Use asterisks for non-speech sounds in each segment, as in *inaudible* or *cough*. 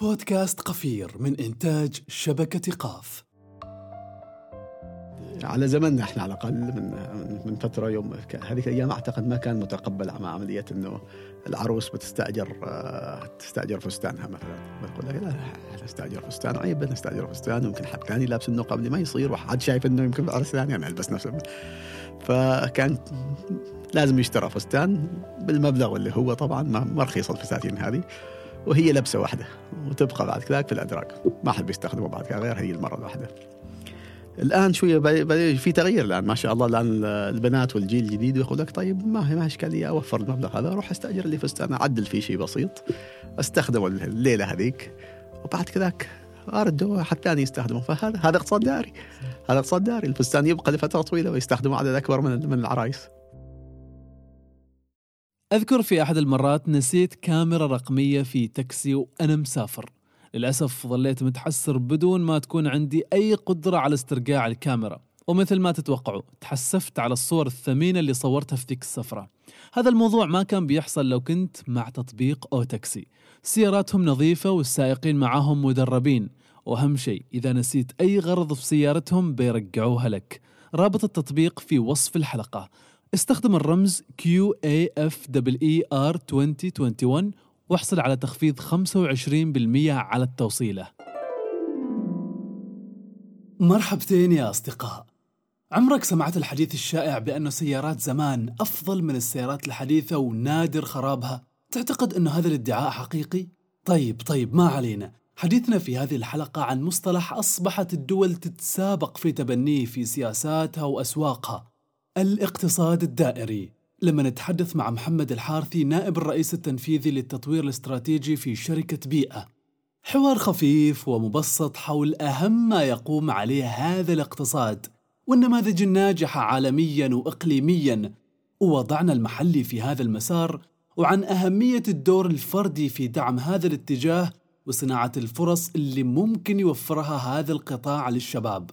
بودكاست قفير من إنتاج شبكة قاف. على زمننا إحنا على الأقل من من فترة يوم هذيك الأيام أعتقد ما كان متقبل مع عملية إنه العروس بتستأجر آه، تستأجر فستانها مثلا. بتقول لك لا استاجر فستان. عيب نستأجر فستان. ويمكن حد ثاني لابس انه قبل ما يصير وحد شايف إنه يمكن العرس ثاني أنا ألبس نفس فكان لازم يشترى فستان بالمبلغ اللي هو طبعا ما رخيص الفساتين هذه. وهي لبسة واحدة وتبقى بعد كذاك في الادراج ما حد بيستخدمه بعد كذا غير هي المرة الواحدة. الآن شوية في تغيير الآن ما شاء الله. الآن البنات والجيل الجديد يقول لك طيب ما هي ما إشكالية أوفر المبلغ هذا أروح أستأجر لي فستان أعدل فيه شيء بسيط أستخدمه الليلة هذيك. وبعد كذاك ارده حد ثاني يستخدمه فهذا هذا اقتصاد داري. هذا اقتصاد داري. الفستان يبقى لفترة طويلة ويستخدمه عدد أكبر من من العرايس. أذكر في أحد المرات نسيت كاميرا رقمية في تاكسي وأنا مسافر. للأسف ظليت متحسر بدون ما تكون عندي أي قدرة على استرجاع الكاميرا. ومثل ما تتوقعوا تحسفت على الصور الثمينة اللي صورتها في ذيك السفرة. هذا الموضوع ما كان بيحصل لو كنت مع تطبيق أو تاكسي. سياراتهم نظيفة والسائقين معاهم مدربين. وأهم شيء إذا نسيت أي غرض في سيارتهم بيرجعوها لك. رابط التطبيق في وصف الحلقة. استخدم الرمز QAFEER 2021 واحصل على تخفيض 25% على التوصيلة مرحبتين يا أصدقاء عمرك سمعت الحديث الشائع بأن سيارات زمان أفضل من السيارات الحديثة ونادر خرابها؟ تعتقد أن هذا الادعاء حقيقي؟ طيب طيب ما علينا حديثنا في هذه الحلقة عن مصطلح أصبحت الدول تتسابق في تبنيه في سياساتها وأسواقها الاقتصاد الدائري. لما نتحدث مع محمد الحارثي نائب الرئيس التنفيذي للتطوير الاستراتيجي في شركة بيئة. حوار خفيف ومبسط حول أهم ما يقوم عليه هذا الاقتصاد والنماذج الناجحة عالميا وإقليميا. ووضعنا المحلي في هذا المسار وعن أهمية الدور الفردي في دعم هذا الاتجاه وصناعة الفرص اللي ممكن يوفرها هذا القطاع للشباب.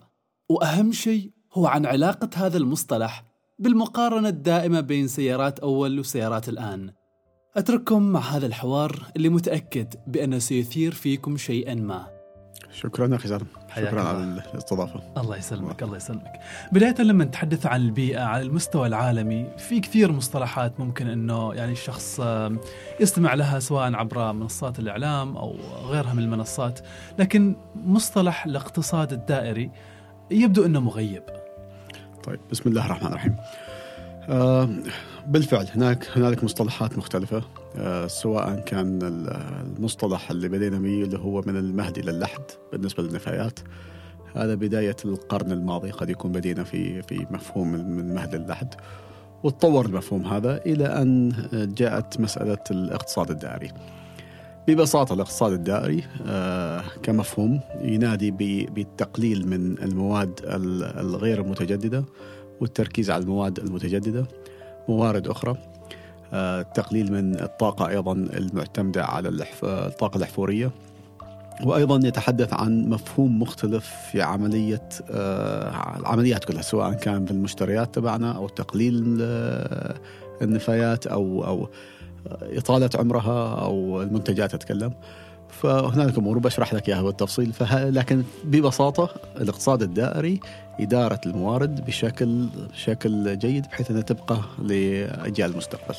وأهم شيء هو عن علاقة هذا المصطلح بالمقارنة الدائمة بين سيارات أول وسيارات الآن. أترككم مع هذا الحوار اللي متأكد بأنه سيثير فيكم شيئا ما. شكرا أخي سالم. شكرا على الاستضافة. الله يسلمك الله. يسلمك. بداية لما نتحدث عن البيئة على المستوى العالمي في كثير مصطلحات ممكن أنه يعني الشخص يستمع لها سواء عبر منصات الإعلام أو غيرها من المنصات. لكن مصطلح الاقتصاد الدائري يبدو أنه مغيب. طيب بسم الله الرحمن الرحيم. آه بالفعل هناك هنالك مصطلحات مختلفة آه سواء كان المصطلح اللي بدينا به اللي هو من المهد إلى اللحد بالنسبة للنفايات. هذا بداية القرن الماضي قد يكون بدينا في في مفهوم من المهد للحد وتطور المفهوم هذا إلى أن جاءت مسألة الاقتصاد الدائري. ببساطة الاقتصاد الدائري آه كمفهوم ينادي بالتقليل من المواد الغير المتجددة والتركيز على المواد المتجددة. موارد أخرى آه تقليل من الطاقة أيضا المعتمدة على الطاقة الأحفورية. وأيضا يتحدث عن مفهوم مختلف في عملية آه العمليات كلها سواء كان في المشتريات تبعنا أو تقليل آه، النفايات أو أو إطالة عمرها أو المنتجات أتكلم فهنالك أمور بشرح لك إياها بالتفصيل. فه... لكن ببساطة الاقتصاد الدائري إدارة الموارد بشكل شكل جيد بحيث أنها تبقى لأجيال المستقبل.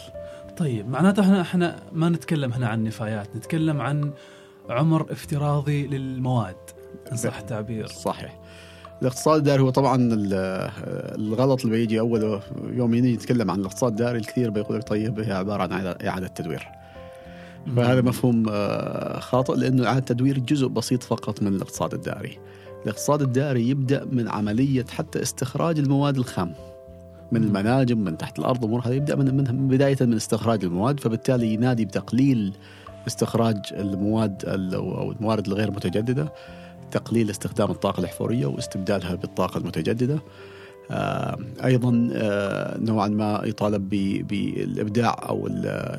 طيب معناته إحنا إحنا ما نتكلم هنا عن نفايات نتكلم عن عمر افتراضي للمواد إن صح التعبير صحيح. الاقتصاد الدائري هو طبعا الغلط اللي بيجي اول يوم يجي يتكلم عن الاقتصاد الدائري الكثير بيقول لك طيب هي عبارة عن اعاده تدوير. فهذا مفهوم آه، خاطئ لأنه إعادة تدوير جزء بسيط فقط من الاقتصاد الدائري الاقتصاد الدائري يبدأ من عملية حتى استخراج المواد الخام من المناجم من تحت الأرض أمور هذا يبدأ من, من بداية من استخراج المواد فبالتالي ينادي بتقليل استخراج المواد أو الموارد الغير متجددة. تقليل استخدام الطاقة الأحفورية واستبدالها بالطاقة المتجددة. آه، أيضا آه، نوعا ما يطالب بالابداع أو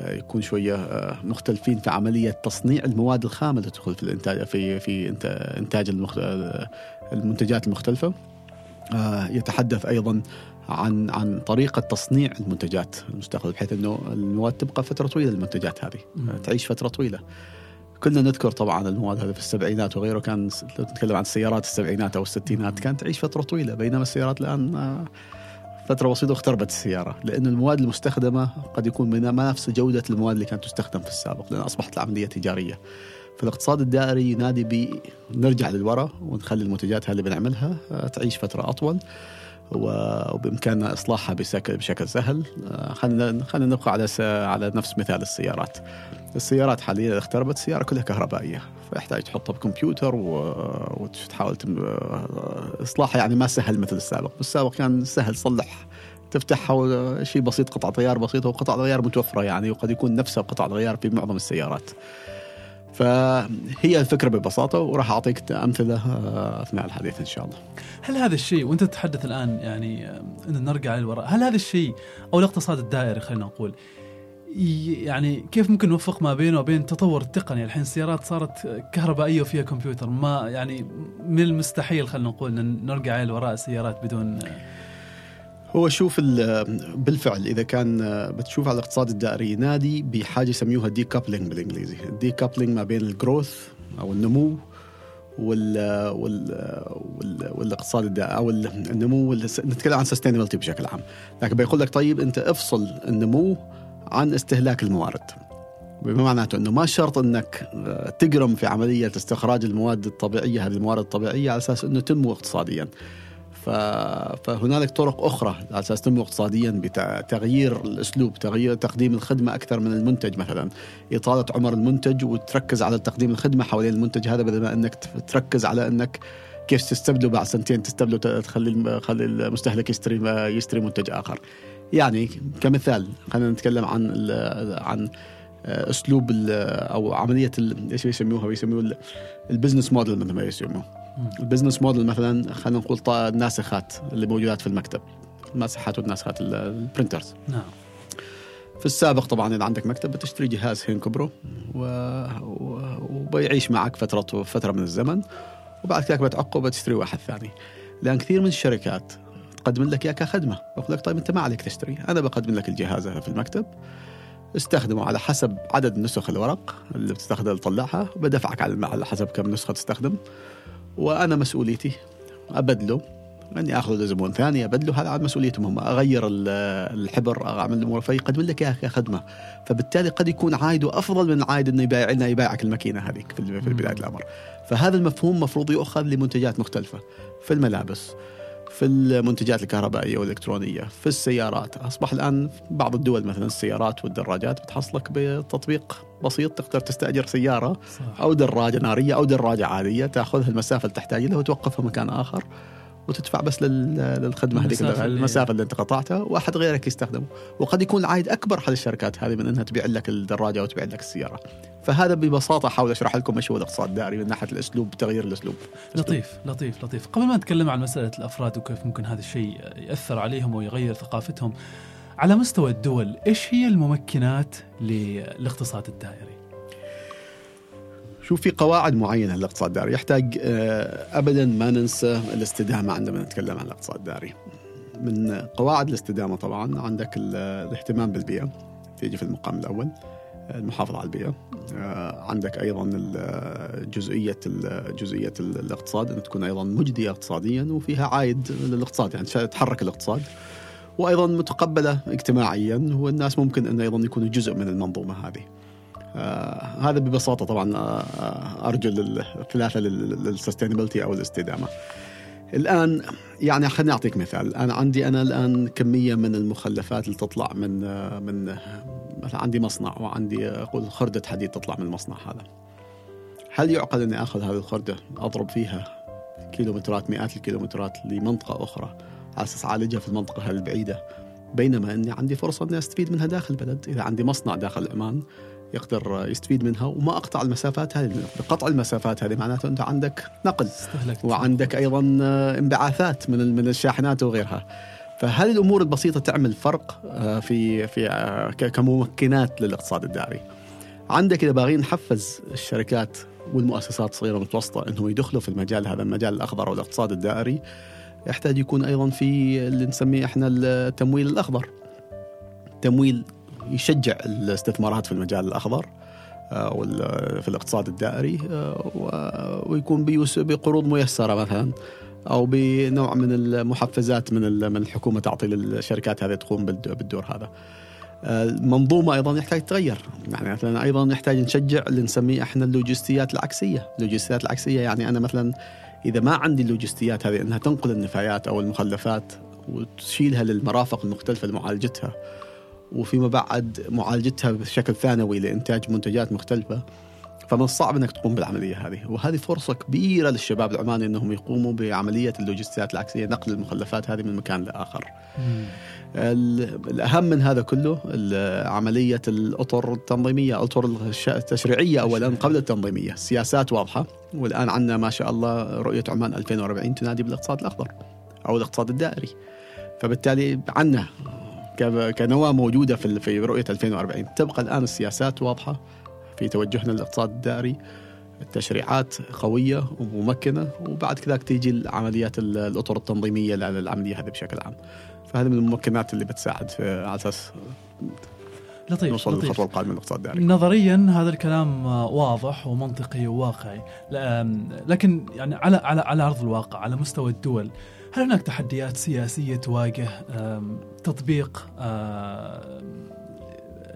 يكون شوية آه، مختلفين في عملية تصنيع المواد الخام اللي تدخل في الإنتاج في في إنتاج المنتجات المختلفة. يتحدث كث عن عن طريقة تصنيع المنتجات المستقبل بحيث إنه المواد تبقى فترة طويلة المنتجات هذه تعيش فترة طويلة. كنا نذكر طبعا المواد هذه في السبعينات وغيره كان لو نتكلم عن السيارات السبعينات أو الستينات كانت تعيش فترة طويلة بينما السيارات الآن آه، فترة بسيطة واختربت السيارة. لأن المواد المستخدمة قد يكون من ما نفس جودة المواد اللي كانت تستخدم في السابق لأن أصبحت العملية تجارية. فالاقتصاد الدائري ينادي بنرجع للوراء ونخلي المنتجات اللي بنعملها آه، تعيش فترة أطول. وبامكاننا اصلاحها بشكل بشكل سهل. آه، خلينا خلينا نبقى على على نفس مثال السيارات. السيارات حاليا اختربت السياره كلها كهربائية فيحتاج تحطها بكمبيوتر وتحاول آه، إصلاحها. يعني ما سهل مثل السابق. بالسابق كان سهل تصلح تفتحها شيء بسيط قطعة غيار بسيطة وقطع الغيار متوفرة يعني وقد يكون نفسها قطع الغيار في معظم السيارات. فهي الفكرة ببساطة وراح أعطيك أمثلة آه، أثناء الحديث إن شاء الله. هل هذا الشيء وأنت تتحدث الآن يعني آه، نرجع للوراء، هل هذا الشيء أو الاقتصاد الدائري خلينا نقول يعني كيف ممكن نوفق ما بينه وبين تطور التقني الحين السيارات صارت كهربائية وفيها كمبيوتر ما يعني من المستحيل خلينا نقول نرجع للوراء السيارات بدون هو شوف بالفعل إذا كان بتشوف على الاقتصاد الدائري ينادي بحاجة يسميوها decoupling بالإنجليزي. ال decoupling ما بين ال growth أو النمو وال وال وال والاقتصاد الدائري أو النمو نتكلم عن سستينابيلتي بشكل عام. لكن بيقول لك طيب أنت افصل النمو عن استهلاك الموارد. بما معناته إنه ما شرط إنك تقرم في عملية استخراج المواد الطبيعية هذه الموارد الطبيعية على أساس إنه تنمو اقتصاديا. فهنالك طرق أخرى على أساس تنمو اقتصاديا بتغيير الأسلوب تغيير تقديم الخدمة أكثر من المنتج مثلا. إطالة عمر المنتج وتركز على تقديم الخدمة حوالين المنتج. هذا بدل ما أنك تركز على أنك كيف تستبدله بعد سنتين تستبدله تخلي تخلي المستهلك يشتري يشتري منتج آخر. يعني كمثال خلينا نتكلم عن عن أسلوب أو عملية إيش يسموها؟ بيسموه ال business model مثل ما يسموه. ال business model مثلا خلينا نقول الناسخات اللي موجودات في المكتب. الماسحات والناسخات ال printers نعم. في السابق طبعا إذا عندك مكتب بتشتري جهاز هينكو برو و... و... وبيعيش معك فتره فترة من الزمن وبعد كذا بتعقه وبتشتري واحد ثاني. لأن كثير من الشركات تقدم لك اياه كخدمة. بقول لك طيب أنت ما عليك تشتري. أنا بقدم لك الجهاز في المكتب. استخدمه على حسب عدد نسخ الورق اللي بتستخدم تطلعها بدفعك على حسب كم نسخة تستخدم. وأنا مسؤوليتي أبدله أني آخذ لزبون ثاني أبدله هذا عاد مسؤوليتهم هم اغير الحبر أعمل الأمور فيقدم لك إياها كخدمة. فبالتالي قد يكون عائده أفضل من عائد إنه يبيع لنا يبيعك الماكينة هذيك في بدايه الأمر. فهذا المفهوم مفروض يؤخذ لمنتجات مختلفة. في الملابس في المنتجات الكهربائية والإلكترونية في السيارات أصبح الآن بعض الدول مثلا السيارات والدراجات بتحصلك بتطبيق بسيط تقدر تستأجر سيارة صح. أو دراجة نارية أو دراجة عادية تأخذها المسافة اللي تحتاج لها وتوقفها مكان آخر وتدفع بس للخدمة هذيك المسافة اللي انت قطعتها وأحد غيرك يستخدمه. وقد يكون العائد أكبر على الشركات هذه من إنها تبيع لك الدراجة أو تبيع لك السيارة. فهذا ببساطة احاول أشرح لكم إيش هو الاقتصاد الدائري من ناحية الأسلوب تغيير الأسلوب. لطيف لطيف لطيف. قبل ما نتكلم عن مسألة الأفراد وكيف ممكن هذا الشيء يأثر عليهم ويغير ثقافتهم على مستوى الدول إيش هي الممكنات للاقتصاد الدائري؟ شوف في قواعد معينة للاقتصاد الدائري يحتاج آه، أبدا ما ننسى الاستدامة عندما نتكلم عن الاقتصاد الدائري من قواعد الاستدامة طبعا عندك الاهتمام بالبيئة. تيجي في المقام الأول المحافظة على البيئة. آه، عندك أيضا جزئية جزئية الاقتصاد أن تكون أيضا مجدية اقتصاديا وفيها عائد للاقتصاد يعني تحرك الاقتصاد. وأيضا متقبلة اجتماعيا والناس ممكن أن أيضا يكونوا جزء من المنظومة هذه. آه هذا ببساطة طبعا آه, آه، أرجو الثلاثة للسستينابيلتي أو الاستدامة. الآن يعني خليني أعطيك مثال. أنا عندي أنا الآن كمية من المخلفات اللي تطلع من آه، من مثلا عندي مصنع وعندي أقول خردة حديد تطلع من المصنع هذا. هل يعقل أني أخذ هذه الخردة أضرب فيها كيلومترات مئات الكيلومترات لمنطقة أخرى على أساس أعالجها في المنطقة البعيدة بينما أني عندي فرصة أني أستفيد منها داخل البلد؟ إذا عندي مصنع داخل عمان يقدر يستفيد منها وما أقطع المسافات هذه. بقطع المسافات هذه معناته أنت عندك نقل وعندك أيضا انبعاثات من من الشاحنات وغيرها. فهذه الأمور البسيطة تعمل فرق آه، في في آه، كممكنات للاقتصاد الدائري عندك إذا باغيين نحفز الشركات والمؤسسات الصغيره والمتوسطه انهم يدخلوا في المجال هذا المجال الأخضر أو الاقتصاد الدائري يحتاج يكون أيضا في اللي نسميه إحنا التمويل الأخضر. تمويل يشجع الاستثمارات في المجال الأخضر أو في الاقتصاد الدائري ويكون بقروض ميسرة مثلا أو بنوع من المحفزات من من الحكومة تعطي للشركات هذه تقوم بالدور هذا. المنظومة أيضا يحتاج تتغير، يعني مثلا أيضا نحتاج نشجع اللي نسميه إحنا اللوجستيات العكسية، اللوجستيات العكسية يعني أنا مثلا إذا ما عندي اللوجستيات هذه إنها تنقل النفايات أو المخلفات وتشيلها للمرافق المختلفة لمعالجتها وفيما بعد معالجتها بشكل ثانوي لإنتاج منتجات مختلفة. فمن الصعب إنك تقوم بالعملية هذه. وهذه فرصة كبيرة للشباب العماني إنهم يقوموا بعملية اللوجستيات العكسية نقل المخلفات هذه من مكان لآخر. الأهم من هذا كله عملية الأطر التنظيمية، الاطر التشريعية اولا قبل التنظيمية، سياسات واضحة. والآن عندنا ما شاء الله رؤية عمان 2040 تنادي بالاقتصاد الأخضر أو الاقتصاد الدائري. فبالتالي عندنا كنواه موجودة في في رؤية 2040 تبقى الآن السياسات واضحة في توجهنا للاقتصاد الدائري التشريعات قوية وممكنة وبعد كذا تيجي عمليات الأطر التنظيمية للعملية هذه بشكل عام. فهذه من الممكنات اللي بتساعد على أساس لطيف نوصل لطيف. للخطوة القادمة للاقتصاد الدائري نظريا هذا الكلام واضح ومنطقي وواقعي لكن يعني على على على أرض الواقع على مستوى الدول هل هناك تحديات سياسية تواجه تطبيق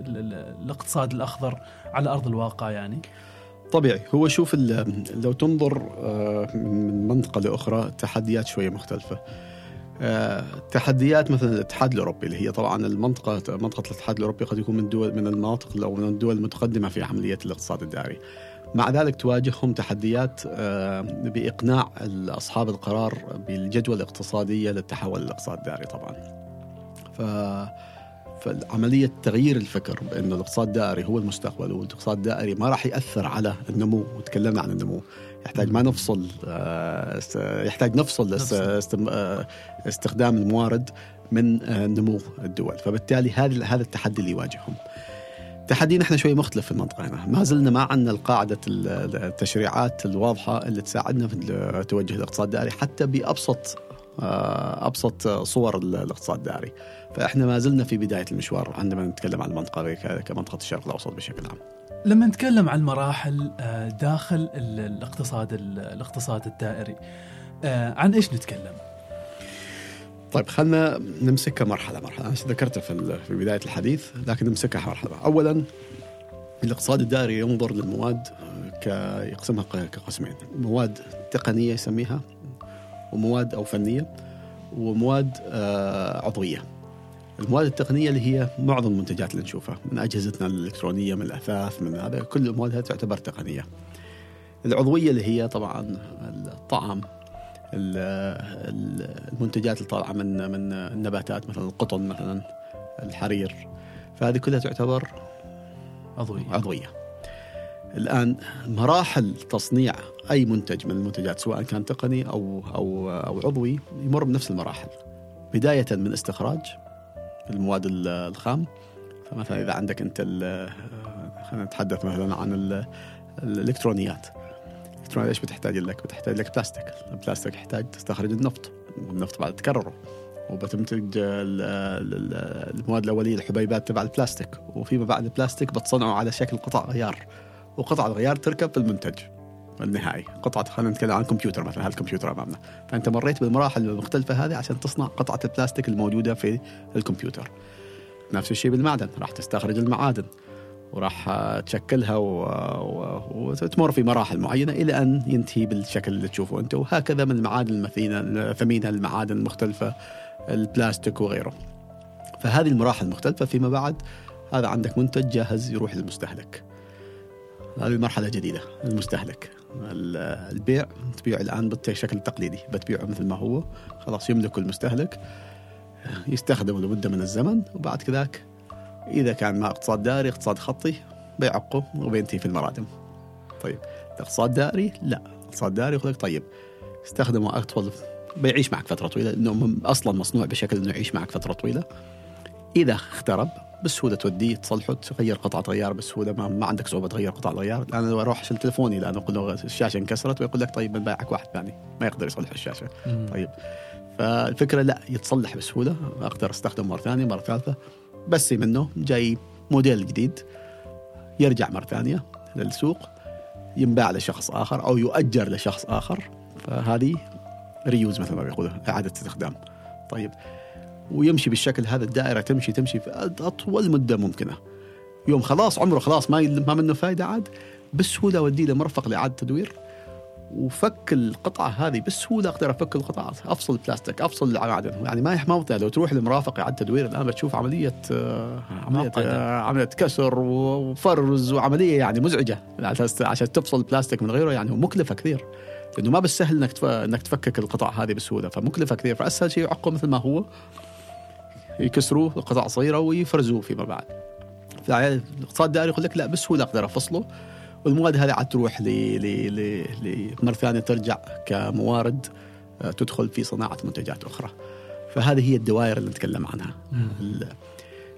الاقتصاد الأخضر على أرض الواقع يعني؟ طبيعي هو شوف لو تنظر من منطقة لأخرى تحديات شوية مختلفة تحديات مثلا الاتحاد الأوروبي اللي هي طبعا المنطقة منطقة الاتحاد الأوروبي قد يكون من دول من المناطق أو من الدول المتقدمة في عمليه الاقتصاد الدائري. مع ذلك تواجههم تحديات بإقناع أصحاب القرار بالجدوى الاقتصادية للتحول للاقتصاد الدائري طبعا. ف فعملية تغيير الفكر بأنه الاقتصاد الدائري هو المستقبل والاقتصاد الدائري ما راح يأثر على النمو وتكلمنا عن النمو. يحتاج ما نفصل يحتاج نفصل استخدام الموارد من نمو الدول. فبالتالي هذا هذا التحدي اللي يواجههم. تحدي نحن شوي مختلف في المنطقة هنا. ما زلنا ما عندنا القاعدة التشريعات الواضحة اللي تساعدنا في توجه الاقتصاد الدائري حتى بأبسط أبسط صور الاقتصاد الدائري فإحنا ما زلنا في بداية المشوار عندما نتكلم عن المنطقة كمنطقة الشرق الأوسط بشكل عام. لما نتكلم عن المراحل داخل الاقتصاد الاقتصاد الدائري عن إيش نتكلم؟ طيب خلينا نمسكها مرحلة مرحلة. أنا ذكرتها في في بداية الحديث لكن نمسكها مرحلة. أولا الاقتصاد الدائري ينظر للمواد يقسمها كقسمين. مواد تقنية يسميها ومواد أو فنية ومواد عضوية. المواد التقنية اللي هي معظم المنتجات اللي نشوفها من أجهزتنا الإلكترونية من الأثاث من هذا كل المواد هذه تعتبر تقنية. العضوية اللي هي طبعا الطعام المنتجات اللي طالعة من من النباتات مثلا القطن مثلا الحرير فهذه كلها تعتبر عضوية. عضوية. الآن مراحل تصنيع أي منتج من المنتجات سواء كان تقني أو أو أو عضوي يمر بنفس المراحل. بداية من استخراج المواد الخام. فمثلا إذا عندك أنت خلينا نتحدث مثلا عن الإلكترونيات. الإلكترونيات إيش بتحتاج لك؟ بتحتاج لك بلاستيك، البلاستيك يحتاج تستخرج النفط، والنفط بعد تكرره. وبتنتج المواد الأولية الحبيبات تبع البلاستيك. وفيما بعد البلاستيك بتصنعه على شكل قطع غيار. وقطع الغيار تركب في المنتج. النهائي. قطعة خلينا نتكلم عن كمبيوتر مثلا هالكمبيوتر أمامنا. فأنت مريت بالمراحل المختلفة هذه عشان تصنع قطعة البلاستيك الموجودة في الكمبيوتر. نفس الشيء بالمعدن راح تستخرج المعادن وراح تشكلها و... و... وتمر في مراحل معينة إلى أن ينتهي بالشكل اللي تشوفه أنت. وهكذا من المعادن المثينة الثمينة المعادن المختلفة البلاستيك وغيره. فهذه المراحل المختلفة فيما بعد هذا عندك منتج جاهز يروح للمستهلك. هذه المرحلة جديدة المستهلك البيع تبيع الآن بالشكل التقليدي بتبيعه مثل ما هو خلاص يملكه المستهلك يستخدمه لمدة من الزمن وبعد كذاك إذا كان ما اقتصاد دائري اقتصاد خطي بيعقه وبينتهي في المرادم. طيب اقتصاد دائري لا اقتصاد دائري يقول طيب استخدمه أطول بيعيش معك فترة طويلة لأنه أصلا مصنوع بشكل أنه يعيش معك فترة طويلة. إذا اخترب بسهوله توديه تصلحه تغير قطعة غيار بسهوله ما, ما عندك صعوبة تغير قطع الغيار الان لو أروح أشيل تليفوني الان أقول له الشاشة انكسرت ويقول لك طيب بنبيعك واحد ثاني. ما يقدر يصلح الشاشة. مم. طيب. فالفكرة لا يتصلح بسهوله أقدر استخدمه مرة ثانية مرة ثالثة. بس منه جاي موديل جديد يرجع مرة ثانية للسوق ينباع لشخص آخر أو يؤجر لشخص آخر. فهذه reuse مثل ما بيقولوا إعادة استخدام. طيب. ويمشي بالشكل هذا الدائرة تمشي تمشي في أطول مدة ممكنة. يوم خلاص عمره خلاص ما ما منه فائده عاد. بسهولة أوديه لمرفق لإعادة تدوير. وفك القطعة هذه بسهولة أقدر أفك القطعة أفصل البلاستيك أفصل المعادن يعني ما ما لو تروح لمرافق إعادة تدوير الآن بتشوف عملية آه، عملية آه، عملية كسر وفرز وعملية يعني مزعجة. عشان تفصل البلاستيك من غيره يعني مكلفة كثير. لأنه ما بالسهل إنك إنك تفكك القطع هذه بسهولة فمكلفة كثير. فأسهل شيء يعقوا مثل ما هو. يكسروه قطع صغيرة ويفرزوه فيما بعد. الاقتصاد الدائري يقول لك لا بسهوله أقدر افصله والمواد هذه عاد تروح ل ل مره ثانية ترجع كموارد آه، تدخل في صناعة منتجات أخرى. فهذه هي الدوائر اللي نتكلم عنها.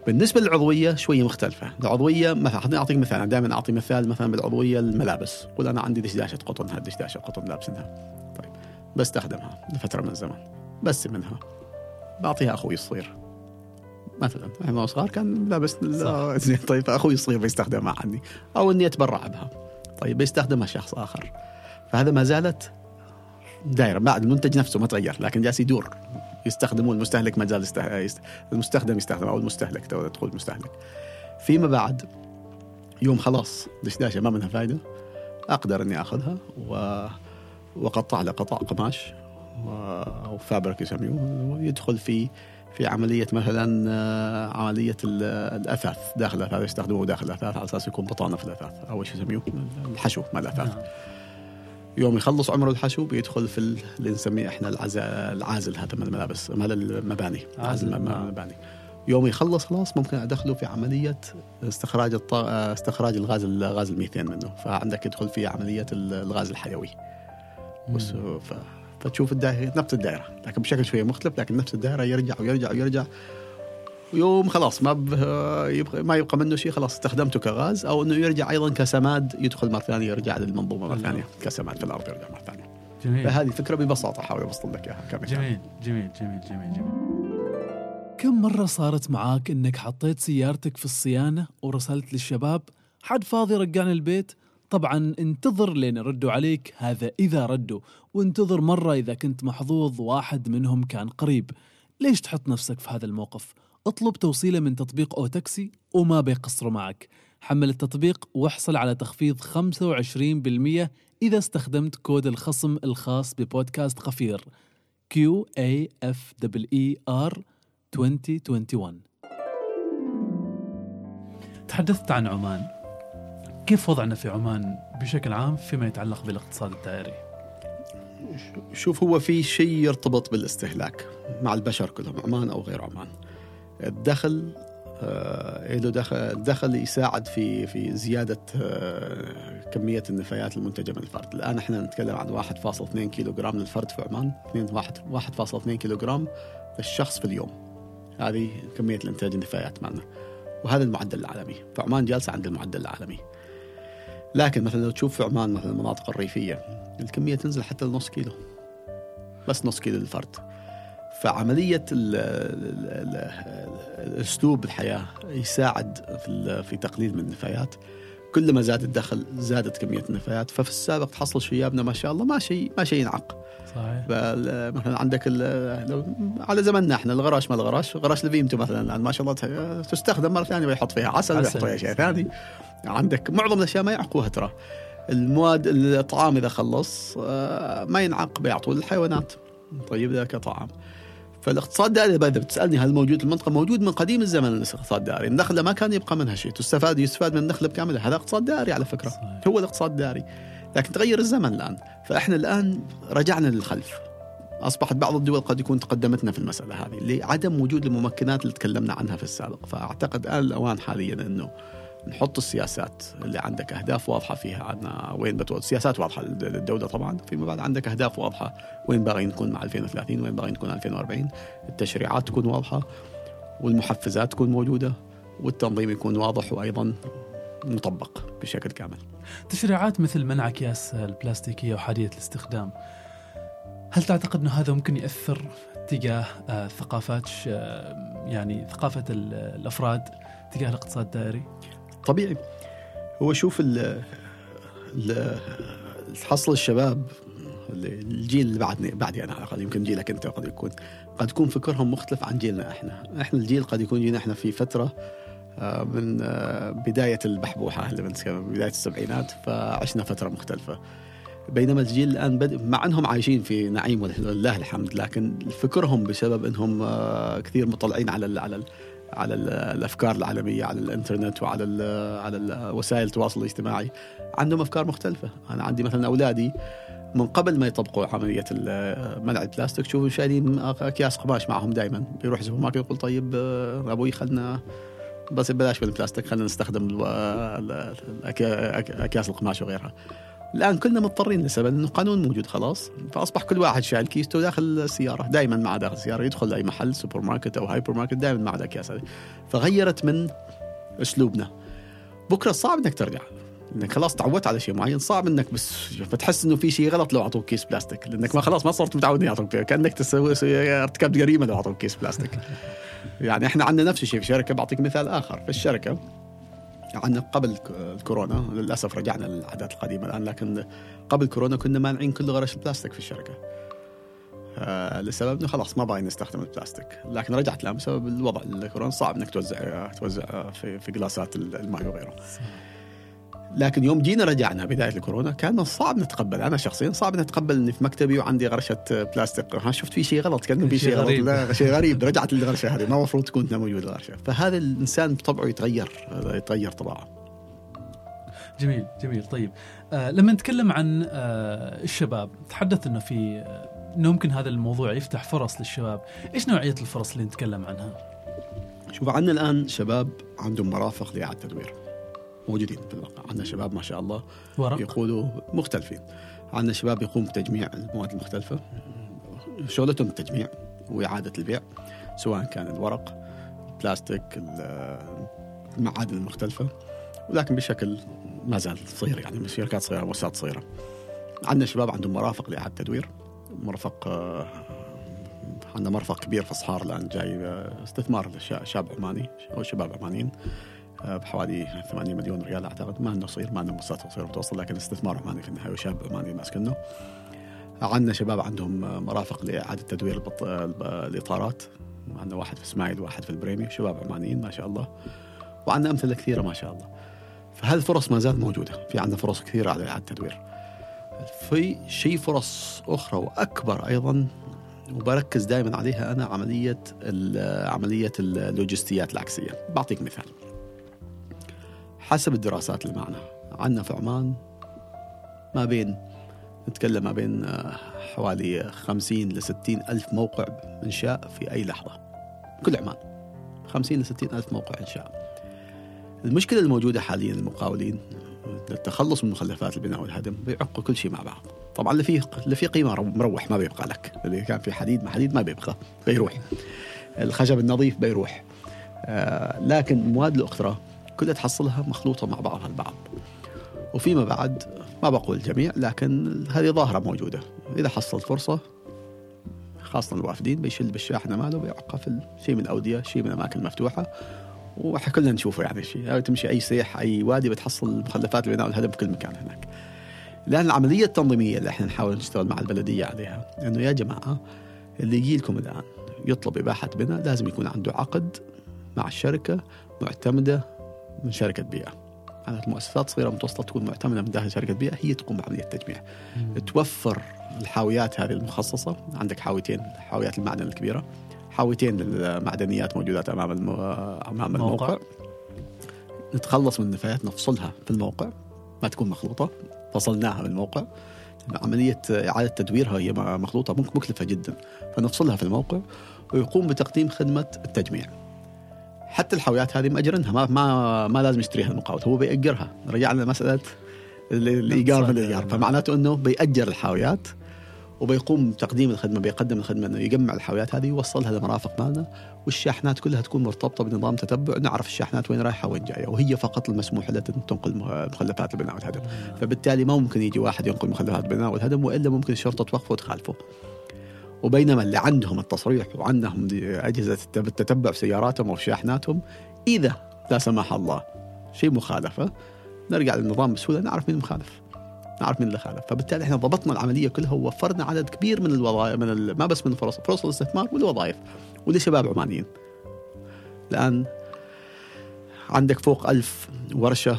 بالنسبة للعضوية شوية مختلفة، العضوية مثلا أعطيك مثال. أنا دائما أعطي مثال مثلا بالعضوية الملابس، قول أنا عندي دشداشة قطن. هذه دشداشه قطن لابسنها. طيب بستخدمها لفترة من الزمن. بس منها. بعطيها أخوي الصغير. مثلا إحنا صغار كان لابس زين *laughs* طيب أخوي الصغير بيستخدمها عني أو إني أتبرع بها. طيب بيستخدمها شخص آخر. فهذا ما زالت دائره بعد المنتج نفسه ما تغير لكن جالس يدور يستخدمون المستهلك ما زال. المستخدم يستخدم أو المستهلك تدخل المستهلك فيما بعد يوم خلاص دشداشه ما منها فائده أقدر إني أخذها و... واقطع له قطع قماش و... أو فابريك يسميه ويدخل في في عملية مثلا آه، عملية الأثاث داخل الأثاث يستخدموه داخل الأثاث على أساس يكون بطانة في الأثاث أو شو يسميه الحشو مال الأثاث. نعم. يوم يخلص عمر الحشو بيدخل في اللي نسميه إحنا العازل هذا من الملابس مال المباني. عازل المباني. يوم يخلص خلاص ممكن أدخله في عملية استخراج الط... استخراج الغاز غاز الميثين منه. فعندك يدخل في عملية الغاز الحيوي. فتشوف الدائرة نفس الدائرة لكن بشكل شوية مختلف لكن نفس الدائرة يرجع ويرجع ويرجع ويوم خلاص ما يبقى ما يبقى منه شيء خلاص استخدمته كغاز أو إنه يرجع أيضا كسماد يدخل مرة ثانية يرجع للمنظومة مرة ثانية كسماد في الأرض يرجع مرة ثانية. جميل فهذه فكرة ببساطة احاول أوصل لك إياها كمثال. جميل جميل جميل جميل جميل. كم مرة صارت معاك إنك حطيت سيارتك في الصيانة ورسلت للشباب حد فاضي رجعني البيت طبعا انتظر لين يردوا عليك هذا إذا ردوا. وانتظر مرة إذا كنت محظوظ واحد منهم كان قريب. ليش تحط نفسك في هذا الموقف؟ اطلب توصيلة من تطبيق أو تاكسي وما بيقصروا معك. حمل التطبيق واحصل على تخفيض 25% إذا استخدمت كود الخصم الخاص ببودكاست قفير. Q A F E R 2021 تحدثت عن عمان. كيف وضعنا في عمان بشكل عام فيما يتعلق بالاقتصاد الدائري؟ شوف هو في شيء يرتبط بالاستهلاك مع البشر كلهم عمان أو غير عمان. الدخل آه له دخل الدخل يساعد في في زيادة آه كمية النفايات المنتجة من الفرد، الآن إحنا نتكلم عن 1.2 كيلو جرام للفرد في عمان، 1.2 كيلو جرام للشخص في اليوم. هذه كمية الإنتاج النفايات معنا. وهذا المعدل العالمي، فعمان جالسة عند المعدل العالمي. لكن مثلا لو تشوف في عمان مثلا المناطق الريفية الكمية تنزل حتى لنص كيلو. بس نص كيلو للفرد. فعملية اسلوب الحياة يساعد في في تقليل من النفايات. كلما زاد الدخل زادت كمية النفايات. ففي السابق تحصل شيابنا ما شاء الله ما شيء ما شيء ينعق. صحيح. مثلا عندك على زمننا إحنا الغراش ما الغراش. غراش لفيمتو مثلا ما شاء الله تستخدم مرة ثانية ويحط فيها عسل. ويحط فيها شيء ثاني. عندك معظم الأشياء ما يعقوها ترى. المواد الطعام إذا خلص آه، ما ينعق بيعطوا للحيوانات. طيب ذاك طعام. فالاقتصاد الدائري إذا بتسألني هل موجود في المنطقة موجود من قديم الزمن الاقتصاد الدائري النخله ما كان يبقى منها شيء. تستفاد يستفاد من النخله بكاملها. هذا اقتصاد دائري على فكرة. صحيح. هو الاقتصاد الدائري لكن تغير الزمن الآن. فإحنا الآن رجعنا للخلف. أصبحت بعض الدول قد يكون تقدمتنا في المسألة هذه لعدم وجود الممكنات اللي تكلمنا عنها في السابق. فأعتقد الان الأوان حاليا إنه نحط السياسات اللي عندك أهداف واضحة فيها. عندنا وين بتوصل سياسات واضحة للدولة طبعا. فيما بعد عندك أهداف واضحة. وين باغي نكون مع 2030 وين باغي نكون 2040 التشريعات تكون واضحة. والمحفزات تكون موجودة. والتنظيم يكون واضح وأيضا مطبق بشكل كامل. تشريعات مثل منع اكياس البلاستيكية وحاديه الاستخدام هل تعتقد أنه هذا ممكن يأثر تجاه آه، ثقافات يعني ثقافة الأفراد تجاه الاقتصاد الدائري؟ طبيعي هو شوف ال تحصل الشباب الجيل اللي بعدني بعدي أنا على الاقل يمكن جيلك أنت قد يكون قد يكون فكرهم مختلف عن جيلنا إحنا، إحنا الجيل قد يكون جينا إحنا في فترة آه، من آه، بداية البحبوحة اللي من بداية السبعينات فعشنا فترة مختلفة. بينما الجيل الآن بدأ مع أنهم عايشين في نعيم ولله الحمد لكن فكرهم بسبب إنهم آه، كثير مطلعين على ال على ال على ال الأفكار العالمية على الإنترنت وعلى على وسائل التواصل الاجتماعي عندهم أفكار مختلفة. أنا عندي مثلا أولادي من قبل ما يطبقوا عملية منع البلاستيك شوفوا شايلين أكياس قماش معهم دائما بيروح السوبر ماركت يقول طيب آه، أبوي خلنا بس بلاش من البلاستيك خلينا نستخدم أكياس القماش وغيرها. الآن كلنا مضطرين لسبب انه قانون موجود خلاص. فأصبح كل واحد شايل كيسته داخل السيارة دائما مع داخل السيارة يدخل اي محل سوبر ماركت أو هايبر ماركت دائما مع الاكياس هذه فغيرت من أسلوبنا. بكرة صعب إنك ترجع. إنك خلاص تعودت على شيء معين صعب إنك بس فتحس إنه في شيء غلط لو أعطوك كيس بلاستيك. لأنك ما خلاص ما صرت متعود يعطوك كأنك تسوي ارتكبت جريمة لو أعطوك كيس بلاستيك. يعني إحنا عندنا نفس الشيء في شركة بعطيك مثال آخر. في الشركة عندنا قبل ك- الكورونا للأسف رجعنا للعادات القديمة الآن لكن قبل كورونا كنا مانعين كل غرش البلاستيك في الشركة. آه لسبب انه خلاص ما باغي نستخدم البلاستيك. لكن رجعت الان بسبب الوضع الكورونا صعب إنك توزع توزع في في glassات الماء وغيره. لكن يوم جينا رجعنا بداية الكورونا كان صعب نتقبل. أنا شخصيا صعب نتقبل إني في مكتبي وعندي غرشة بلاستيك. ها شفت في شيء غلط؟ كأنه في شيء غلط. لا شيء *laughs* غريب. رجعت للغرشة هذه. ما المفروض تكون موجودة الغرشة. فهذا الإنسان بطبعه يتغير يتغير طباعه جميل جميل. طيب آه لما نتكلم عن آه الشباب تحدث إنه في آه إنه ممكن هذا الموضوع يفتح فرص للشباب. إيش نوعية الفرص اللي نتكلم عنها؟ شوف عندنا الآن شباب عندهم مرافق لإعادة تدوير. موجودين في الواقع. عندنا شباب ما شاء الله ورق. يقودوا مختلفين. عندنا شباب يقوم بتجميع المواد المختلفة. شغلتهم التجميع وإعادة البيع سواء كان الورق البلاستيك ال- المعادن المختلفة. ولكن بشكل ما زال صغير يعني من شركات صغيرة مؤسسات صغيرة. عندنا شباب عندهم مرافق لإعادة تدوير. مرفق آه، عندنا مرفق كبير في صحار الآن جاي آه، استثمار شاب عماني أو شباب عمانيين. بحوالي 8 مليون ريال أعتقد. ما انه صغير ما انه مؤسسات صغيرة متوسط لكن استثمار عماني في النهاية وشاب عماني ماسكنه عندنا شباب عندهم آه، مرافق لإعادة تدوير البط... الب- الإطارات. عندنا واحد في إسماعيل وواحد في البريمي شباب عمانيين ما شاء الله. وعندنا أمثلة كثيرة ما شاء الله. فهالفرص ما زالت موجودة. في عندنا فرص كثيرة على إعادة تدوير. في شيء فرص أخرى وأكبر أيضا وبركز دائما عليها أنا عملية عملية اللوجستيات العكسية. بعطيك مثال. حسب الدراسات اللي معنا. عندنا في عمان ما بين نتكلم ما بين آه، حوالي 50 ل 60 ألف موقع إنشاء في أي لحظة. كل عمان. 50 ل 60 ألف موقع إنشاء. المشكلة الموجودة حاليا المقاولين للتخلص من مخلفات البناء والهدم بيعقوا كل شيء مع بعض. طبعا اللي فيه اللي فيه قيمة مروح ما بيبقى لك. اللي كان في حديد ما حديد ما بيبقى بيروح. الخشب النظيف بيروح. آه لكن المواد الأخرى كلها تحصلها مخلوطة مع بعضها البعض. وفيما بعد ما بقول الجميع لكن هذه ظاهرة موجودة. إذا حصل فرصة خاصة الوافدين بيشل بالشاحنة ماله بيعقى في شيء من الأودية شيء من الأماكن المفتوحة. وكلنا نشوفه يعني شيء. تمشي أي سيح أي وادي بتحصل مخلفات البناء والهدم في كل مكان هناك. لأن العملية التنظيمية اللي إحنا نحاول نشتغل مع البلدية عليها إنه يا جماعة اللي يجي لكم الآن يطلب إباحة بناء لازم يكون عنده عقد مع الشركة معتمدة من شركة بيئة. كانت المؤسسات صغيرة متوسطة تكون معتمدة من داخل شركة بيئة هي تقوم بعملية التجميع. توفر الحاويات هذه المخصصة. عندك حاويتين حاويات المعدن الكبيرة حاويتين للمعدنيات موجودات أمام المو... أمام موقع. الموقع. نتخلص من النفايات نفصلها في الموقع. ما تكون مخلوطة فصلناها من الموقع. عملية إعادة تدويرها هي مخلوطة مك- مكلفة جدا. فنفصلها في الموقع ويقوم بتقديم خدمة التجميع. حتى الحاويات هذه مأجرينها ما ما ما لازم يشتريها المقاول هو بيأجرها. رجعنا لمسألة ال- الإيجار من الإيجار. فمعناته أنه بيأجر الحاويات وبيقوم بتقديم الخدمة بيقدم الخدمة أنه يجمع الحاويات هذه ويوصلها لمرافق مالنا والشاحنات كلها تكون مرتبطة بنظام تتبع نعرف الشاحنات وين رايحة وين جاية وهي فقط المسموح لها تنقل مخلفات البناء والهدم. فبالتالي ما ممكن يجي واحد ينقل مخلفات البناء والهدم وإلا ممكن الشرطة توقفه وتخالفه. وبينما اللي عندهم التصريح وعندهم أجهزة في سياراتهم أو شاحناتهم إذا لا سمح الله شيء مخالفة نرجع للنظام بسهولة نعرف مين المخالف نعرف مين اللي خالف. فبالتالي إحنا ضبطنا العملية كلها ووفرنا عدد كبير من الوظائف من ال... ما بس من الفرص فرص الاستثمار والوظائف ولشباب عمانيين. الآن عندك فوق ألف ورشة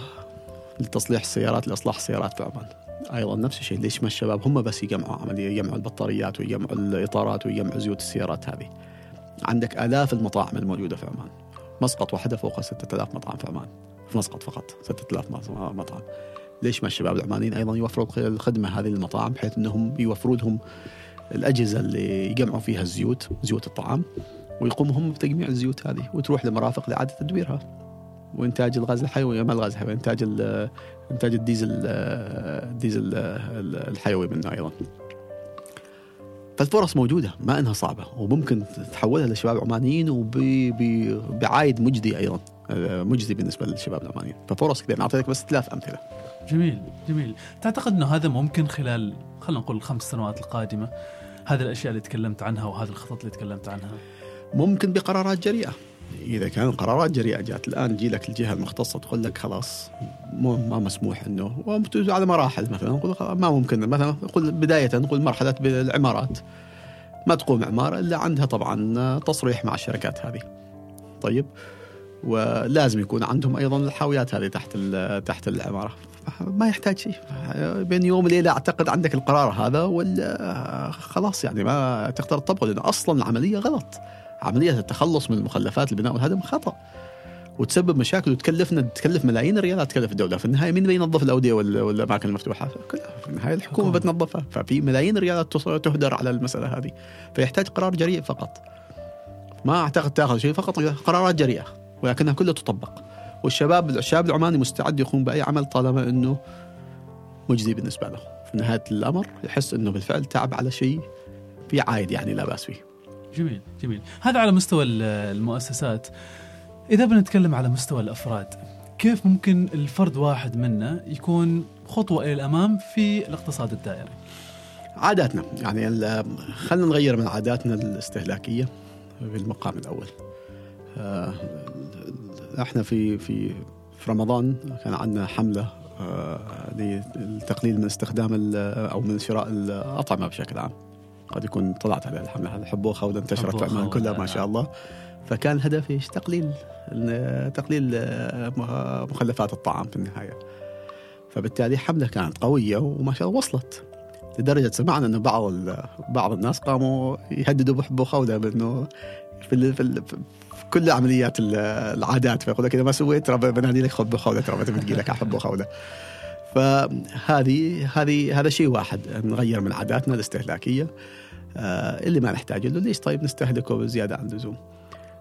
لتصليح السيارات لإصلاح السيارات في عمان. أيضا نفس الشيء ليش ما الشباب هم بس يجمعوا عمليه يجمعوا البطاريات ويجمعوا الإطارات ويجمعوا زيوت السيارات هذه. عندك آلاف المطاعم الموجودة في عمان. مسقط واحدة فوق 6000 مطعم في عمان. في مسقط فقط 6000 مطعم. ليش ما الشباب العمانيين أيضا يوفروا الخدمة هذه للمطاعم بحيث إنهم يوفروا لهم الأجهزة اللي يجمعوا فيها الزيوت زيوت الطعام ويقوموا هم بتجميع الزيوت هذه وتروح لمرافق لاعاده تدويرها. وإنتاج الغاز الحيوي ما الغاز الحيوي إنتاج إنتاج الديزل الديزل الحيوي منه أيضا. فالفرص موجودة ما إنها صعبة وممكن تحولها للشباب العمانيين وبعايد مجدي أيضا مجزي بالنسبة للشباب العمانيين. ففرص كثير اعطيتك بس ثلاث أمثلة. جميل جميل. تعتقد إنه هذا ممكن خلال خلينا نقول الخمس سنوات القادمة هذه الأشياء اللي تكلمت عنها وهذه الخطط اللي تكلمت عنها؟ ممكن بقرارات جريئة. إذا كان قرارات جريئة جات الآن تجي لك الجهة المختصة تقول لك خلاص مو ما مسموح إنه على مراحل مثلا نقول ما ممكن مثلا نقول بداية نقول مرحلة العمارات ما تقوم عماره إلا عندها طبعا تصريح مع الشركات هذه. طيب ولازم يكون عندهم أيضا الحاويات هذه تحت تحت العمارة. ما يحتاج شيء. بين يوم وليلة أعتقد عندك القرار هذا ولا خلاص يعني ما تقدر تطبقه لأنه أصلا العملية غلط. عملية التخلص من المخلفات البناء والهدم خطأ. وتسبب مشاكل وتكلفنا تكلف ملايين الريالات تكلف الدولة. في النهاية مين بينظف الأودية والاماكن المفتوحة؟ كلها في النهاية الحكومة بتنظفها. ففي ملايين الريالات تهدر على المسألة هذه. فيحتاج قرار جريء فقط. ما أعتقد تاخذ شيء فقط قرارات جريئة ولكنها كلها تطبق. والشباب الشاب العماني مستعد يقوم بأي عمل طالما إنه مجزي بالنسبة له. في نهاية الأمر يحس إنه بالفعل تعب على شيء في عائد يعني لا بأس فيه. جميل جميل. هذا على مستوى المؤسسات. إذا بنتكلم على مستوى الأفراد كيف ممكن الفرد واحد منا يكون خطوة إلى الأمام في الاقتصاد الدائري؟ عاداتنا. يعني خلينا نغير من عاداتنا الاستهلاكية في المقام الأول. آه، إحنا في في في رمضان كان عندنا حملة آه، للتقليل من استخدام أو من شراء الأطعمة بشكل عام. قد يكون طلعت على الحملة هذا حبوخة ولا انتشرت في عمان كلها ما شاء الله فكان الهدف إيش؟ تقليل تقليل آه، مخلفات الطعام في النهاية. فبالتالي حملة كانت قوية وما شاء الله وصلت لدرجة سمعنا إنه بعض بعض الناس قاموا يهددوا بحب خوله بإنه في, في, في كل عمليات العادات فيقول لك إذا ما سويت ترى بنادي لك حب خوله ترى بتجي لك حب خوله. فهذه هذه هذا شيء واحد نغير من عاداتنا الاستهلاكية اللي ما نحتاج له ليش؟ طيب نستهلكه بزيادة عن اللزوم.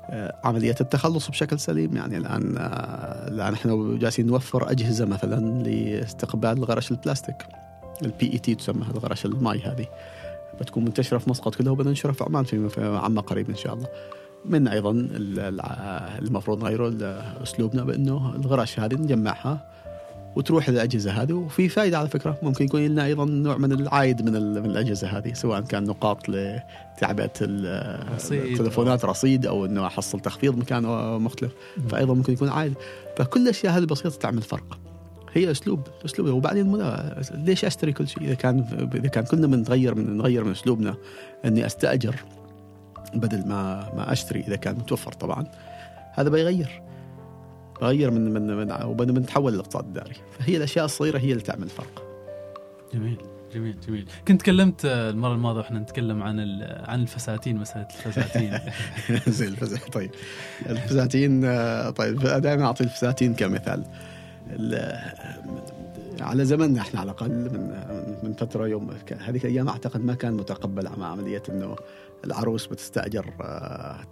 آه، عملية التخلص بشكل سليم يعني الآن آه، الآن إحنا جالسين نوفر أجهزة مثلا لاستقبال غرش البلاستيك. ال PET تسمى هذا غرش الماي هذه. بتكون منتشرة في مسقط كلها وبننشرها في عمان في عمان قريب إن شاء الله. من أيضا المفروض نغيره أسلوبنا بأنه الغرش هذه نجمعها وتروح الأجهزة هذه. وفي فائده على فكرة ممكن يكون لنا أيضا نوع من العائد من من الأجهزة هذه سواء كان نقاط لتعبئة التلفونات رصيد أو إنه أحصل تخفيض مكان مختلف. فايضا ممكن يكون عائد فكل الأشياء هذه البسيطه تعمل فرق. هي أسلوب أسلوب. وبعدين ليش أشتري كل شيء؟ إذا كان إذا كان كلنا بنغير من نغير من أسلوبنا إني أستأجر بدل ما ما أشتري إذا كان متوفر طبعا. هذا بيغير. غير من من من وبنتحول للاقتصاد الداري. فهي الأشياء الصغيرة هي اللي تعمل فرق جميل جميل جميل. كنت تكلمت المرة الماضية وإحنا نتكلم عن عن الفساتين مسألة الفساتين. *laughs* زي الفساتين طيب. الفساتين طيب دائما أعطي الفساتين كمثال. على زمننا إحنا على الأقل من من فترة يوم هذيك الأيام أعتقد ما كان متقبل مع عملية إنه العروس بتستأجر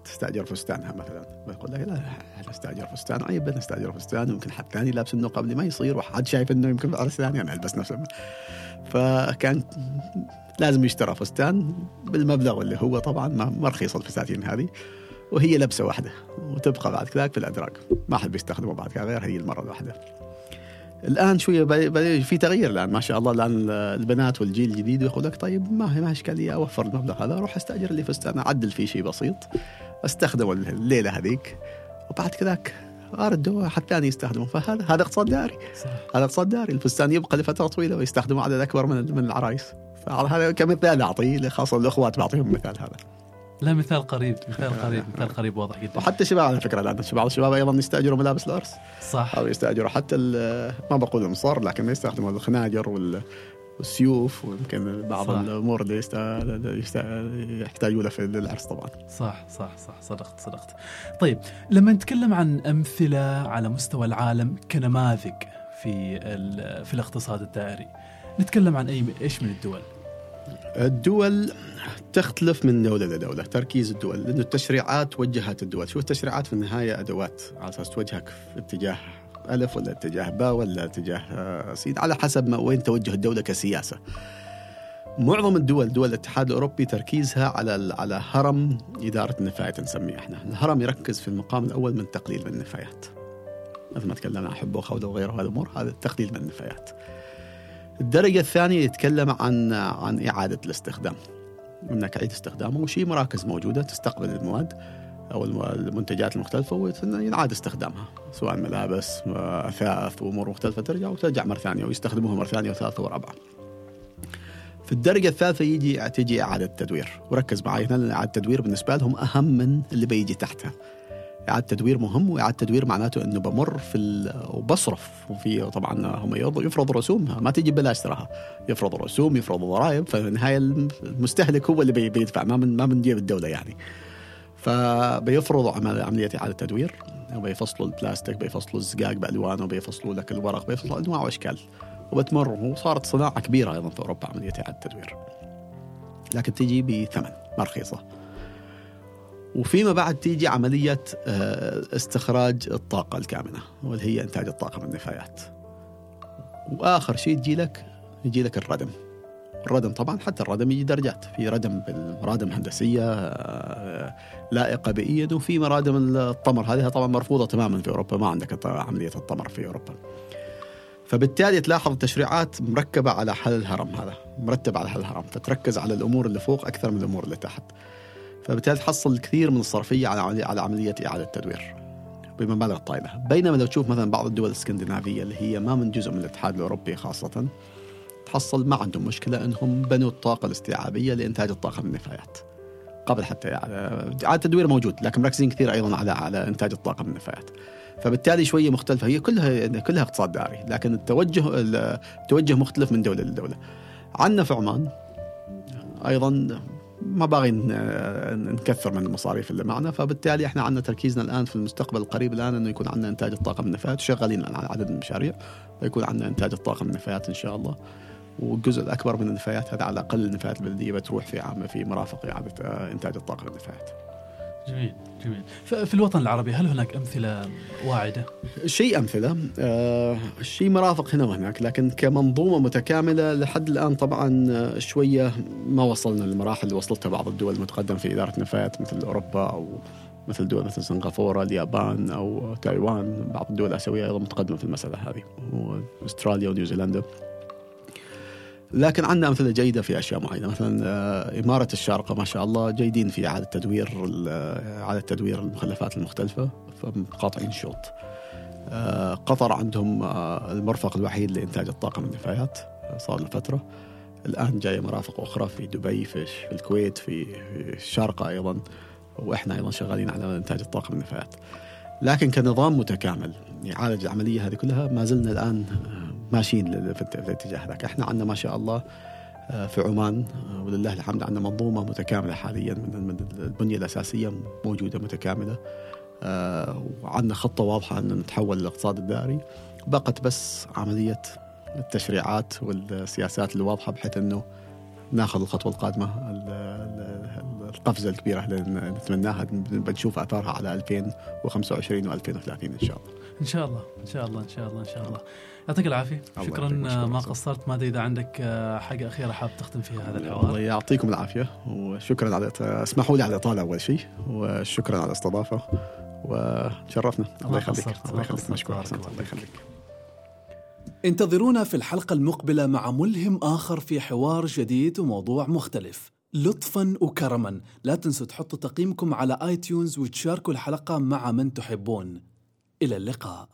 تستأجر فستانها مثلا. بقول لك لا نستاجر فستان؟ عيب نستأجر فستان. ويمكن حد ثاني لابس انه قبل ما يصير وحد شايف إنه يمكن العرس ثاني أنا ألبس نفسه. فكان لازم يشترى فستان بالمبلغ اللي هو طبعا ما رخيص الفساتين هذه. وهي لبسة واحدة وتبقى بعد كذاك في الأدراج. ما حد بيستخدمه بعد كذا غير هي المرة الواحدة. الآن شوية في تغيير الآن ما شاء الله الآن البنات والجيل الجديد يقول لك طيب ما هي ما إشكالية أوفر المبلغ هذا أروح أستأجر لي فستان أعدل فيه شيء بسيط استخدمه الليلة هذيك وبعد كذاك أردوا حد ثاني يستخدمه فهذا هذا اقتصاد داري. صح. هذا اقتصاد داري الفستان يبقى لفترة طويلة ويستخدمه عدد أكبر من من العرايس. فهذا كمثال أعطيه خاصة الأخوات بعطيهم مثال هذا. لا مثال قريب مثال قريب مثال قريب واضح جدا وحتى الشباب على فكرة الان بعض الشباب أيضا يستأجروا ملابس العرس صح أو يستأجروا حتى ما بقول المصر لكن يستخدموا الخناجر وال والسيوف ويمكن بعض صح. الأمور اللي يحتاجوا لها في العرس طبعا. صح صح صح صدقت صدقت. طيب لما نتكلم عن أمثلة على مستوى العالم كنماذج في في الاقتصاد الدائري نتكلم عن أي إيش من الدول؟ الدول تختلف من دولة لدولة تركيز الدول لأنه التشريعات وجهت الدول شو التشريعات في النهاية أدوات على أساس توجهك في اتجاه ألف ولا اتجاه باء ولا اتجاه سين على حسب ما وين توجه الدولة كسياسة معظم الدول دول الاتحاد الأوروبي تركيزها على على هرم إدارة النفايات نسميه إحنا، الهرم يركز في المقام الأول من تقليل من النفايات. مثل ما تكلمنا عن حب وخوله وغيره هذه الأمور هذا التقليل من النفايات. الدرجة الثانية يتكلم عن عن إعادة الاستخدام. انك عيد استخدامه وشي مراكز موجودة تستقبل المواد أو المنتجات المختلفة وينعاد استخدامها سواء ملابس أثاث وامور مختلفة ترجع وترجع مرة ثانية ويستخدموها مرة ثانية وثالثة ورابعة. في الدرجة الثالثة يجي تجي إعادة تدوير وركز معي هنا إعادة التدوير بالنسبة لهم أهم من اللي بيجي تحتها. إعادة تدوير مهم وإعادة تدوير معناته إنه بمر في وبصرف. وفي طبعا هم يفرضوا رسوم ما تيجي ببلاش تراها. يفرضوا رسوم يفرضوا ضرائب ففي النهاية المستهلك هو اللي بيدفع ما من ما من جيب الدولة يعني. فبيفرضوا عملية إعادة تدوير وبيفصلوا البلاستيك بيفصلوا الزقاق بألوانه بيفصلوا لك الورق بيفصلوا أنواع وأشكال. وبتمر وصارت صناعة كبيرة أيضا في أوروبا عملية إعادة تدوير. لكن تجي بثمن ما رخيصة وفيما بعد تيجي عملية آه، استخراج الطاقة الكامنة واللي هي إنتاج الطاقة من النفايات. وآخر شيء تجي لك يجي لك الردم. الردم طبعا حتى الردم يجي درجات. في ردم بالمرادم هندسية آه، لائقة بيئيا وفي مرادم الطمر هذه طبعا مرفوضة تماما في أوروبا ما عندك عملية الطمر في أوروبا. فبالتالي تلاحظ التشريعات مركبة على حل الهرم هذا مرتب على حل الهرم فتركز على الأمور اللي فوق أكثر من الأمور اللي تحت. فبالتالي تحصل الكثير من الصرفية على على عملية إعادة تدوير بمبالغ طائله بينما لو تشوف مثلا بعض الدول الإسكندنافية اللي هي ما من جزء من الاتحاد الأوروبي خاصة تحصل ما عندهم مشكلة إنهم بنوا الطاقة الاستيعابية لإنتاج الطاقة من النفايات قبل حتى اعاده التدوير موجود لكن مركزين كثير أيضا على على إنتاج الطاقة من النفايات. فبالتالي شوية مختلفة. هي كلها كلها اقتصاد داري لكن التوجه التوجه مختلف من دولة لدولة. عندنا في عمان أيضا ما باغي نكثر من المصاريف اللي معنا فبالتالي إحنا عندنا تركيزنا الآن في المستقبل القريب الآن إنه يكون عندنا إنتاج الطاقه من النفايات وشغالين على عدد المشاريع ويكون عندنا إنتاج الطاقه من النفايات إن شاء الله والجزء الأكبر من النفايات هذا على الأقل النفايات البلدية بتروح في عام في مرافق إعادة إنتاج الطاقه من النفايات. جميل جميل. في الوطن العربي هل هناك أمثلة واعدة؟ شيء أمثلة. آه شيء مرافق هنا وهناك لكن كمنظومة متكاملة لحد الآن طبعا آه، شوية ما وصلنا للمراحل اللي وصلتها بعض الدول المتقدمة في إدارة النفايات مثل أوروبا أو مثل دول مثل سنغافورة اليابان أو تايوان بعض الدول الآسيوية أيضا متقدمة في المسألة هذه وأستراليا ونيوزيلندا. لكن عندنا أمثلة جيدة في أشياء معينة. مثلا آه، إمارة الشارقة ما شاء الله جيدين في إعادة تدوير آه، إعادة تدوير المخلفات المختلفة فقاطعين شوط آه، قطر عندهم المرفق الوحيد لإنتاج الطاقه من النفايات صار له فترة. الآن جاية مرافق أخرى في دبي في الكويت في الشارقه أيضا وإحنا أيضا شغالين على إنتاج الطاقه من النفايات. لكن كنظام متكامل يعالج العملية هذه كلها ما زلنا الآن ماشيين في الاتجاه ذاك. إحنا عندنا ما شاء الله آه، في عمان آه، ولله الحمد عندنا منظومة متكاملة حاليا من البنية الأساسية موجودة متكاملة. آه، وعندنا خطة واضحة أن نتحول للاقتصاد الدائري بقت بس عملية التشريعات والسياسات الواضحة بحيث أنه ناخذ الخطوة القادمة القفزة الكبيرة اللي نتمناها. بنشوف أثارها على 2025 و2030 إن شاء الله. إن شاء الله إن شاء الله إن شاء الله إن شاء الله. يعطيك العافية. شكرا ما قصرت. ما أدري إذا عندك آه، حاجة أخيرة حاب تختم فيها هذا الحوار. الله يعطيكم العافية وشكرا على اسمحوا لي على الإطالة أول شيء وشكرا على الاستضافة وشرفنا الله يخليك الله يخليك. مشكور الله يخليك. انتظرونا في الحلقة المقبلة مع ملهم آخر في حوار جديد وموضوع مختلف. لطفا وكرما. لا تنسوا تحطوا تقييمكم على اي تيونز وتشاركوا الحلقة مع من تحبون. إلى اللقاء.